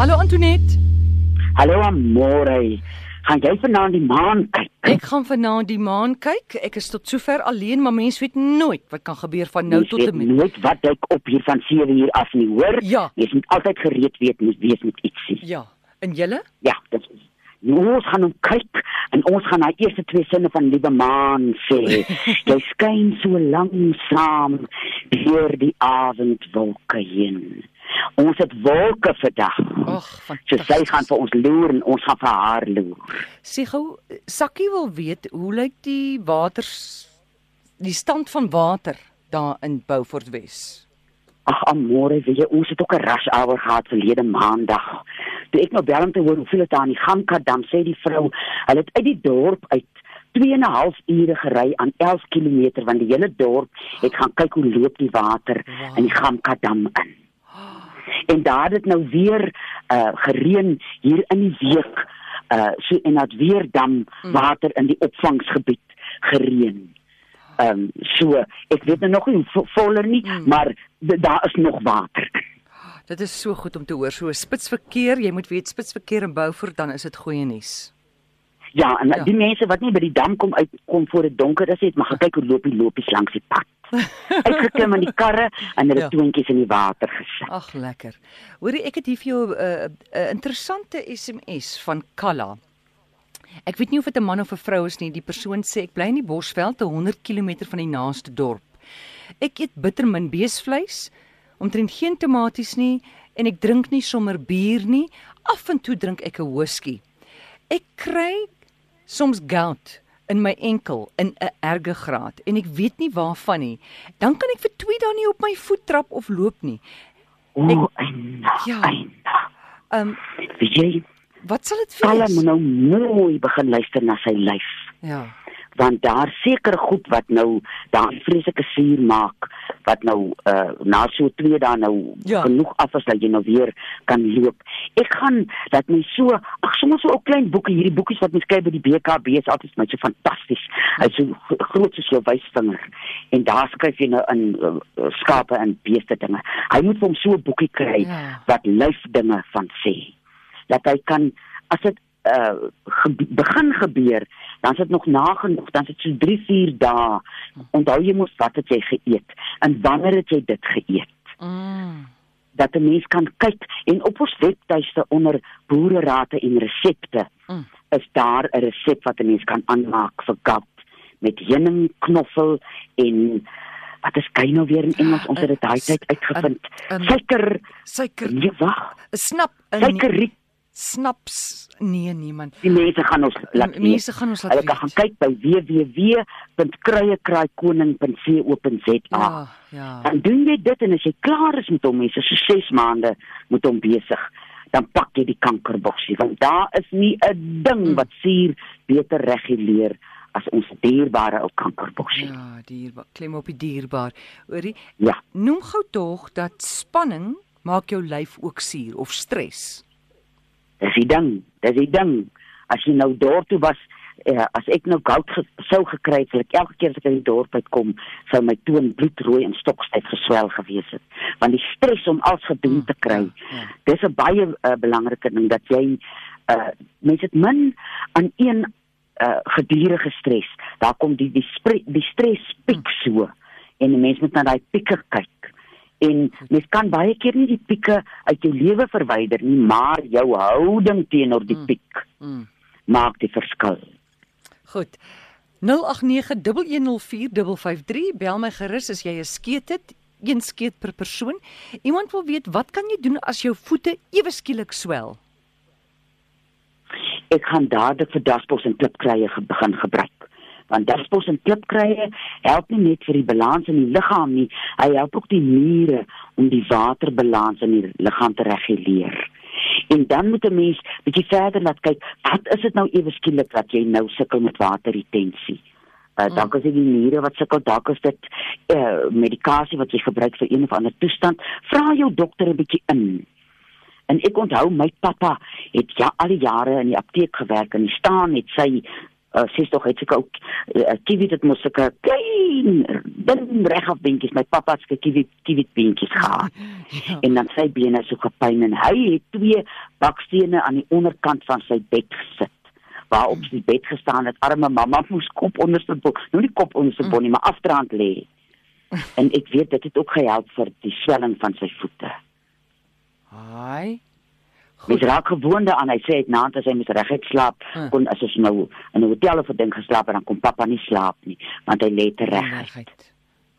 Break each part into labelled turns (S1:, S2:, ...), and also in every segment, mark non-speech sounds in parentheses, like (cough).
S1: Hallo Antoinette.
S2: Hallo Amore. Gaan jy vanaand die maan kyk?
S1: Ek gaan vanaand die maan kyk. Ek is tot sover alleen, maar mens weet nooit wat kan gebeur van nou
S2: Mens
S1: tot
S2: weet
S1: en met.
S2: Nooit wat duik op hier van 7 uur af nie, hoor?
S1: Ja.
S2: Jy moet altyd gereed weet moet wees met ietsie.
S1: Ja. En julle?
S2: Ja, dit is Nou, ons gaan hom kyk en ons gaan daai eerste twee sinne van liewe maan sê. (laughs) jy skyn so langsam deur die avondwolke heen. Ons het wolke vandag.
S1: Ag,
S2: So sy
S1: fantasties.
S2: gaan vir ons loer en ons gaan vir haar loer.
S1: Sê gou, Sakkie wil weet hoe lyk die waters die stand van water daar in Beaufort Wes?
S2: Ag amore, weet jy, ons het ook 'n rush hour gehad verlede maandag. Toe ek nou bel om te hoor hoeveel dit aan die Gamka dam sê die vrou, hulle het uit die dorp uit 2 en 'n half ure gery aan 11 km want die hele dorp het gaan kyk hoe loop die water
S1: Wow.
S2: in die Gamka dam in. En daar het nou weer uh gereën hier in die week uh so en dat weer dam water in die opvangsgebied gereën. Ehm um, so ek weet nou nog nie voller nie,
S1: Mm.
S2: maar daar is nog water.
S1: Dit is so goed om te hoor. So spitsverkeer, jy moet weet spitsverkeer in Beaufort dan is dit goeie nuus.
S2: Ja, en
S1: Ja.
S2: die mense wat nie by die dam kom uitkom voor dit donker is, het maar gekyk hoe loop die lopies langs die pad. (laughs) Uitgeklim in die karre en hulle
S1: Ja.
S2: toontjies in die water gesit.
S1: Ag lekker. Hoorie, ek het hier vir jou 'n uh, uh, interessante SMS van Kalla. Ek weet nie of dit 'n man of 'n vrou is nie. Die persoon sê ek bly in die Bosveld, te 100 km van die naaste dorp. Ek eet bittermin beesvleis, omtrent geen tomaties nie en ek drink nie sommer bier nie. Af en toe drink ek 'n whisky. Ek kry soms gout in my enkel in 'n erge graad en ek weet nie waarvan nie. Dan kan ek vir 2 dae nie op my voet trap of loop nie.
S2: O, en
S1: Ja.
S2: en
S1: Ehm um,
S2: jy,
S1: wat sal dit wees?
S2: moet nou mooi begin luister na sy lyf.
S1: Ja.
S2: want daar seker goed wat nou daai vreeslike suur maak wat nou uh na so 2 dae nou
S1: ja.
S2: genoeg af is dat jy nou weer kan loop. Ek gaan dat my so ag sommer so 'n klein boekie hierdie boekies wat mens kry by die BKB is altyd my so fantasties. Hy's so gro- groot soos jou wysvinger en daar skryf jy nou in uh, skape en beeste dinge. Hy moet vir hom so 'n boekie kry
S1: Ja.
S2: wat lyf dinge van sê. Dat hy kan as dit uh gebe begin gebeur, dan is dit nog nagenoeg, dan is dit so 3, 4 dae. Onthou jy mos wat het jy geëet en wanneer het jy dit geëet?
S1: Mm.
S2: Dat 'n mens kan kyk en op ons webtuiste onder boererate en resepte
S1: Mm.
S2: is daar 'n resep wat 'n mens kan aanmaak vir gout met heuning, knoffel en wat is kry nou weer in Engels ons het dit daai tyd uitgevind. Suiker,
S1: Suiker,
S2: nee wag,
S1: 'n snap, 'n
S2: suikerriet.
S1: Snaps. Nee, man.
S2: Die mense gaan ons laat weet.
S1: Mense gaan ons laat
S2: Hulle kan gaan
S1: weet.
S2: kyk by www.kruiekraaikoning.co.za.
S1: Ja, ja.
S2: Dan doen jy dit en as jy klaar is met hom, mense so 6 maande met hom besig, dan pak jy die kankerboksie want daar is nie 'n ding
S1: Mm.
S2: wat suur beter reguleer as ons dierbare ou kankerboksie. Ja.
S1: Ja, dierbaar. Klem op die dierbaar. Hoorie,
S2: ja.
S1: noem gou tog dat spanning maak jou lyf ook suur of stres.
S2: Dis die ding, dis die ding. As jy nou dorp toe was, eh, as ek nou gout ge sou gekry het, sou ek elke keer as ek in die dorp uitkom, sou my toon bloedrooi en stokstyf geswel gewees het. Want die stres om alles gedoen te kry,
S1: Ja, ja.
S2: dis 'n baie uh, belangrike ding dat jy uh mense het min aan een uh gedurende stres. Daar kom die die spre, die stres piek so en 'n mens moet na daai pieke kyk. En mens kan baie keer nie die pieke uit jou lewe verwyder nie, maar jou houding teenoor die
S1: Mm.
S2: piek
S1: Mm.
S2: maak die verskil.
S1: Goed. 0891104553 bel my gerus as jy 'n skeet het, een skeet per persoon. Iemand wil weet wat kan jy doen as jou voete ewe skielik swel?
S2: Ek gaan dadelik vir daspos en klipkrye ge begin gebruik. Want daspos en klipkrye help nie net vir die balans in die liggaam nie, hy help ook die niere om die waterbalans in die liggaam te reguleer. En dan moet 'n mens bietjie verder laat kyk, wat is dit nou ewe skielik dat jy nou sukkel met waterretensie? Uh,
S1: Mm.
S2: dalk is dit die niere wat sukkel, dalk is dit uh, medikasie wat jy gebruik vir een of ander toestand. Vra jou dokter 'n bietjie in. En ek onthou my pappa het ja al die jare in die apteek gewerk en staan het sy uh, sies tog het seker ook uh, kiwi dit mos seker klein dun regop beentjies my pappa seker kiwi kiwi beentjies gehad (laughs)
S1: Ja.
S2: en dan sy bene so gepyn en hy het twee bakstene aan die onderkant van sy bed gesit waarop sy bed gestaan het arme mamma moes kop onderste bo nou nie kop onderste bo nie maar afdraand lê (laughs) en ek weet dit het ook gehelp vir die swelling van sy voete
S1: Haai.
S2: Mens raak gewoond daaraan. Hy sê dit naand as hy mens reguit slaap,
S1: Hm.
S2: kon as ons nou in 'n hotel of 'n ding geslaap het, dan kom pappa nie slaap nie, want hy lê te reg.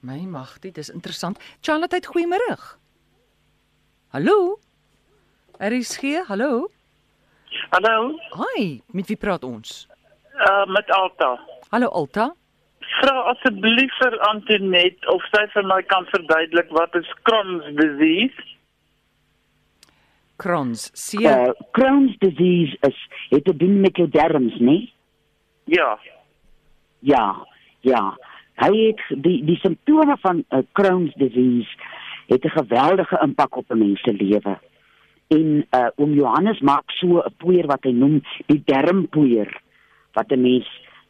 S1: My magtie, dis interessant. Charlotte, goeiemôre. Hallo? Er is hier. Hallo?
S3: Hallo,
S1: Hi, met wie praat ons?
S3: uh, met Alta.
S1: Hallo Alta.
S3: Vra asseblief vir Antoinette of sy vir my kan verduidelik wat is Crohn's disease?
S1: Crohn's. C
S2: Uh, Crohn's disease is het te doen met jou darmes, né?
S3: Ja.
S2: Ja. Ja. Hy het die die simptome van uh, Crohn's disease het 'n geweldige impak op 'n mens se lewe. En uh oom Johannes maak so 'n poeier wat hy noem die darmpoeier wat 'n mens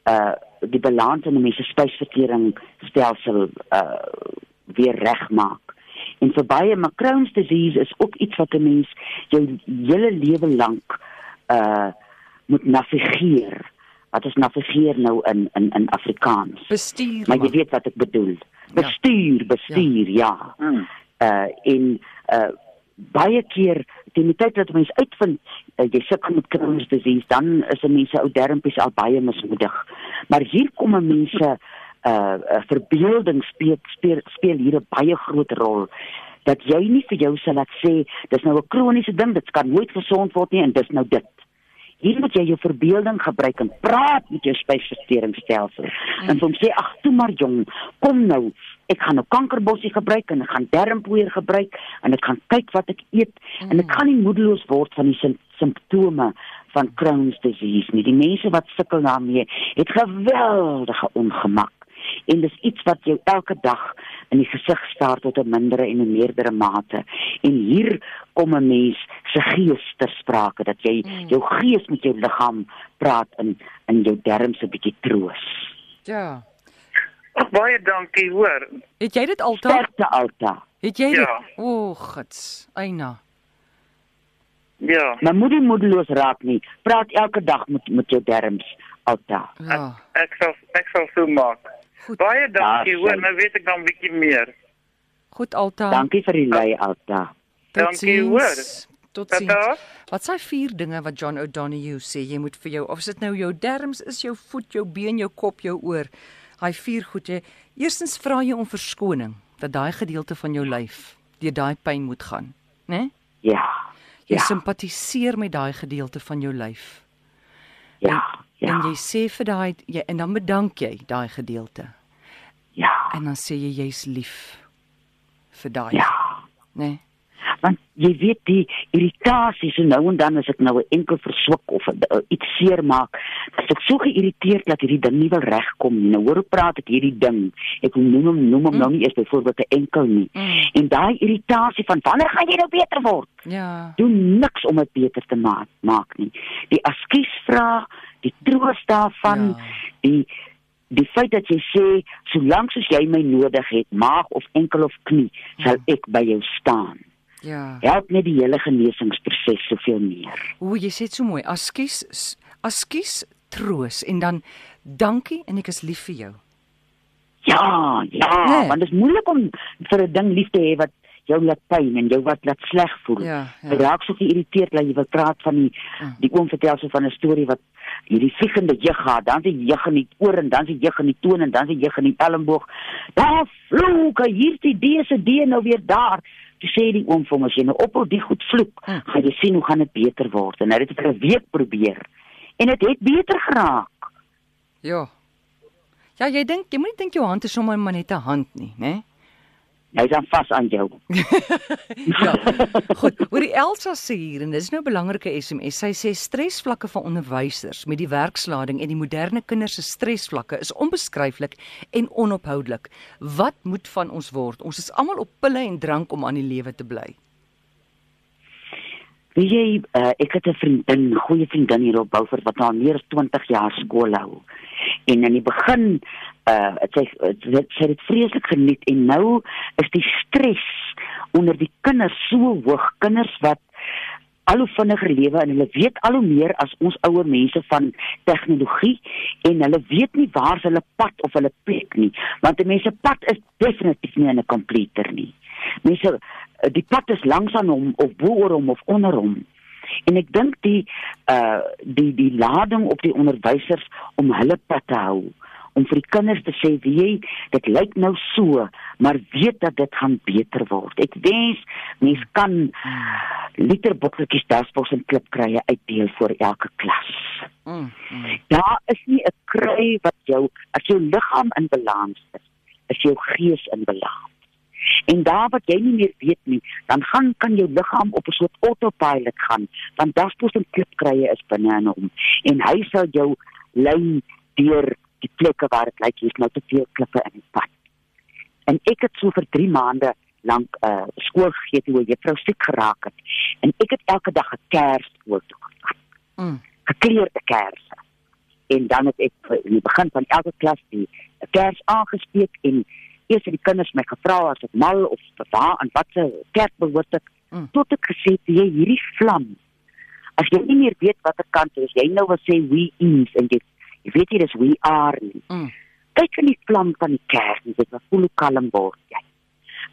S2: uh die balans in 'n mens se spysvertering stelsel uh weer regmaak. En vir baie maar Crohn's disease is ook iets wat 'n mens jou hele lewe lank uh moet navigeer. Wat is navigeer nou in in in Afrikaans?
S1: bestuur.
S2: Maar jy weet wat ek bedoel. Bestuur, bestuur, ja.
S3: Hmm.
S2: Uh en uh baie keer teen die tyd dat mense uitvind uh, jy sukkel met Crohn's disease, dan is 'n mens se ou dermpies al baie mismoedig. Maar hier kom 'n mens se uh, uh verbeelding speel speel speel hier 'n baie groot rol dat jy nie vir jou sal laat sê dis nou 'n kroniese ding, dit kan nooit gesond word nie en dis nou dit. Hier moet jy jou verbeelding gebruik en praat met jou spysverteringsstelsel. Mm. En hom sê ag toe maar jong, kom nou. Ek gaan nou kankerbossie gebruik en ek gaan dermpoeier gebruik en ek gaan kyk wat ek eet mm. en ek gaan nie moedeloos word van die sim simptome van Crohn's disease nie. Die mense wat sukkel daarmee het geweldige ongemak en dis iets wat jou elke dag in die gesig staar tot 'n mindere en 'n meerdere mate. En hier kom 'n mens se gees ter sprake dat jy mm. jou gees met jou liggaam praat in in jou darmes 'n bietjie troos.
S1: Ja.
S3: Ag baie dankie, hoor.
S1: Het jy dit Alta?
S2: Sterkte Alta.
S1: Het jy dit?
S3: Ja.
S1: O, oh, gits. Eina.
S3: Ja.
S2: Maar moenie moedeloos raak nie. Praat elke dag met met jou darmes Alta.
S1: Ja.
S3: Ek sal ek sal so maak.
S1: Goed.
S3: Baie dankie, hoor. Nou weet ek dan 'n bietjie meer.
S1: Goed Alta.
S2: Dankie vir die lei Alta.
S3: Dankie, hoor.
S1: Totsiens.
S3: Tata.
S1: Wat s'hy vier dinge wat John O'Donoghue sê jy moet vir jou of is dit nou jou derms is jou voet, jou been, jou kop, jou oor. Hy vier goed jy. Eerstens vra jy om verskoning dat daai gedeelte van jou lyf deur daai pyn moet gaan, né? Nee?
S2: Ja.
S1: Jy
S2: Ja.
S1: simpatiseer met daai gedeelte van jou lyf.
S2: Ja.
S1: En
S2: Ja.
S1: jy sê vir daai jy en dan bedank jy daai gedeelte.
S2: Ja.
S1: En dan sê jy jy's lief vir daai,
S2: Ja.
S1: né? Nee?
S2: want jy weet die irritasie so nou en dan as ek nou 'n enkel verswik of uh, iets seer maak, as ek so geïrriteerd dat hierdie ding nie wil regkom nie. Nou hoor hoe praat ek hierdie ding. Ek noem hom noem hom mm. nou nie eers byvoorbeeld 'n enkel nie.
S1: Mm.
S2: En daai irritasie van wanneer gaan jy nou beter word?
S1: Ja.
S2: Doen niks om dit beter te maak maak nie. Die askies vra, die troos daarvan,
S1: Ja.
S2: die die feit dat jy sê solank soos jy my nodig het, maag of enkel of knie, sal
S1: Ja.
S2: ek by jou staan
S1: Ja.
S2: help net die hele genesingsproses soveel meer.
S1: O, jy sê dit so mooi. Askies askies troos en dan dankie en ek is lief vir jou.
S2: Ja, ja,
S1: nee.
S2: want dit is moeilik om vir 'n ding lief te hê wat jou laat pyn en jou wat laat sleg voel.
S1: Ja, ja.
S2: Raak so geïrriteerd dat jy wil praat van die
S1: Ja.
S2: die oom vertel so van 'n storie wat hierdie vliegende jeg gehad, dan die jeg in die oor en dan die jeg in die toon en dan die jeg in die elmboog. Daar vloek hierdie dese die nou weer daar. Toe sê die oom vir hom as jy nou ophou die goed vloek,
S1: Hm.
S2: gaan jy sien hoe gaan dit beter word. En hy het dit vir 'n week probeer. En dit het beter geraak.
S1: Ja. Ja, jy dink jy moenie dink jou hand is sommer maar net 'n hand nie, né?
S2: Hy's dan vas aan jou. (laughs)
S1: Ja. Goed. Oor die Elsa sê hier en dis nou 'n belangrike SMS. Sy sê stresvlakke van onderwysers met die werkslading en die moderne kinders se stresvlakke is onbeskryflik en onophoudelik. Wat moet van ons word? Ons is almal op pille en drank om aan die lewe te bly.
S2: Weet jy, uh, ek het 'n vriendin, goeie vriendin hier op Beaufort wat al meer as 20 jaar skool hou. En in die begin uh sy sy het vreeslik geniet en nou is die stres onder die kinders so hoog, kinders wat al hoe vinniger lewe en hulle weet al hoe meer as ons ouer mense van tegnologie en hulle weet nie waar hulle pad of hulle plek nie want die mense pad is definitief nie in 'n komputer nie. Mense die pad is langs aan hom of bo oor hom of onder hom. En ek dink die uh die die lading op die onderwysers om hulle pad te hou om vir die kinders te sê wie jy dit lyk nou so maar weet dat dit gaan beter word. Ek wens mense kan liter bokkies dasboks en klipkrye uitdeel vir elke klas. Mm, mm. Daar is nie 'n kry wat jou as jou liggaam in balans is, is jou gees in balans. En daar wat jy nie meer weet nie, dan gaan kan jou liggaam op 'n soort autopilot gaan, want dasboks en klipkrye is binne in hom en hy sal jou lei deur die plekke waar dit lyk jy's nou te veel klippe in die pad. En ek het so vir 3 maande lank uh skool gegee toe juffrou siek geraak het. En ek het elke dag 'n kers skool toe gevat. Mm. Gekleurde kersse. En dan het ek in die begin van elke klas die kers aangesteek en eers het die kinders my gevra as ek mal of waar en wat se kerk behoort ek mm. tot ek gesê het jy hierdie vlam. As jy nie meer weet watter kant is jy nou wil sê we is en jy jy weet jy dis we are nie. Mm. Kyk in die vlam van die kers dit voel hoe kalm word jy.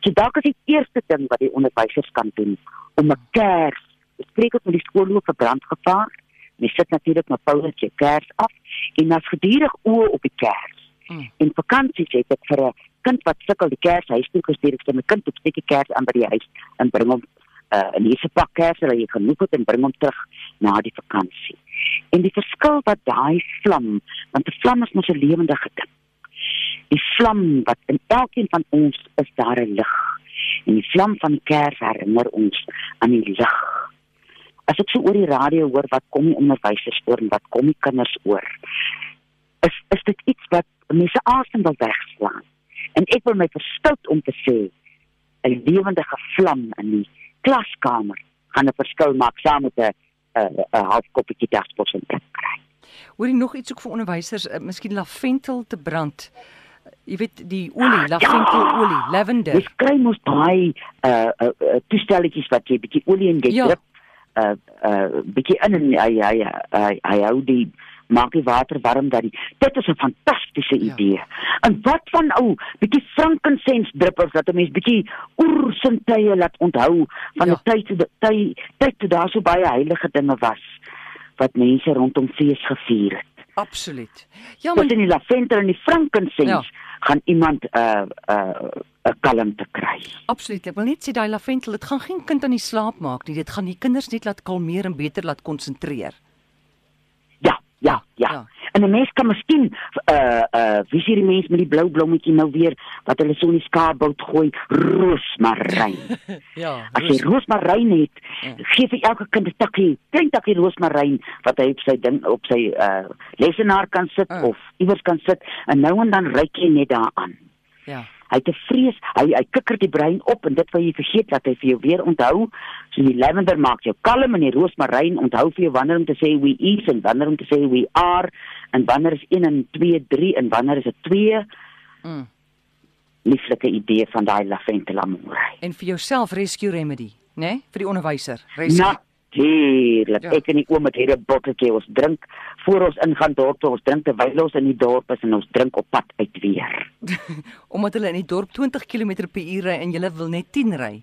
S2: So dalk is die eerste ding wat die onderwysers kan doen om 'n kers, spreek op met die skoolhoof vir brandgevaar. Jy sit natuurlik met Paulus se kers af en as gedurig oë op die kers. Mm. En vakansies het ek vir 'n kind wat sukkel die kers huis toe gestuur ek sê my kind moet steek die kers aan by die huis en bring hom uh, in hierdie pak kers wat jy genoeg het en bring hom terug na die vakansie. En die verskil wat daai vlam, want 'n vlam is mos 'n lewendige ding die vlam wat in elkeen van ons is daar 'n lig. En die vlam van die kers herinner ons aan die lig. As ek so oor die radio hoor wat kom die onderwysers oor en wat kom die kinders oor is is dit iets wat mense asem wil wegslaan. En ek wil my verstout om te sê 'n lewendige vlam in die klaskamer gaan 'n verskil maak saam met 'n 'n half koppie dasbos en kry.
S1: Hoorie nog iets ook vir onderwysers, uh, miskien laventel te brand jy weet die olie, ja. laventelolie, ja, lavender.
S2: Dis kry mos baie uh uh, uh toestelletjies wat jy bietjie olie in jy ja. drip. Uh uh bietjie in en hy hy hy hy hou die maak die water warm dat die dit is 'n fantastiese ja. idee. En wat van ou bietjie frankincense druppels dat 'n mens bietjie oersintye laat onthou van ja. die tyd toe tyd tyd toe daar so baie heilige dinge was wat mense rondom fees gevier het.
S1: Absoluut.
S2: Ja, maar in die lavendel en die frankincense ja. gaan iemand 'n uh, 'n uh, 'n kalmte kry.
S1: Absoluut. Ek wil net sê daai lavendel, dit gaan geen kind aan die slaap maak nie. Dit gaan die kinders net laat kalmeer en beter laat konsentreer.
S2: Ja, ja, ja. ja. En 'n mens kan miskien uh uh wie sien die mens met die blou blommetjie nou weer wat hulle so in die skaapbout gooi, roosmaryn. (laughs) ja. As jy roosmaryn het, ja. gee vir elke kind 'n takkie, klein takkie roosmaryn wat hy op sy ding op sy uh lesenaar kan sit uh. of iewers kan sit en nou en dan ryk jy net daaraan. Ja. Hy te vrees, hy hy kikker die brein op en dit wat jy vergeet dat hy vir jou weer onthou. So die lavender maak jou kalm en die roosmaryn onthou vir jou wanneer om te sê we is en wanneer om te sê we are en wanneer is 1 en 2 3 en wanneer is dit 2. Mm. Lieflike idee van daai lavender amore.
S1: En vir jouself rescue remedy, né? Nee? Vir die onderwyser. Rescue.
S2: Na Heerlik. Ja. Ek en die oom het hier 'n botteltjie ons drink voor ons ingaan dorp, ons drink terwyl ons in die dorp is en ons drink op pad uit weer. (laughs)
S1: Omdat hulle in die dorp 20 km/h ry en jy wil net 10 ry.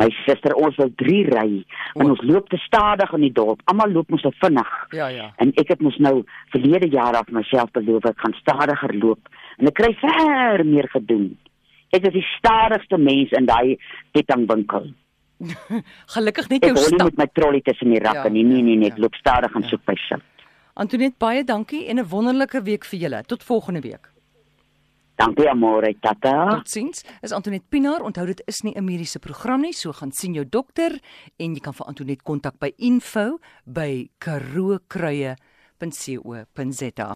S2: My suster, ons wil 3 ry en o. ons loop te stadig in die dorp. Almal loop mos so vinnig.
S1: Ja, ja.
S2: En ek het mos nou verlede jaar af myself beloof ek gaan stadiger loop en ek kry ver meer gedoen. Ek is die stadigste mens in daai kettingwinkel. (laughs)
S1: Gelukkig net jou
S2: stap. Ek moet my trollie tussen die rakke. Ja, nee, nee, nee, nee, ek ja, loop stadig en ja. soek by sin.
S1: Antoinette, baie dankie en 'n wonderlike week vir julle. Tot volgende week.
S2: Dankie amore tata.
S1: Totsiens. Is Antoinette Pinaar. Onthou dit is nie 'n mediese program nie, so gaan sien jou dokter en jy kan vir Antoinette kontak by info@karookruie.co.za.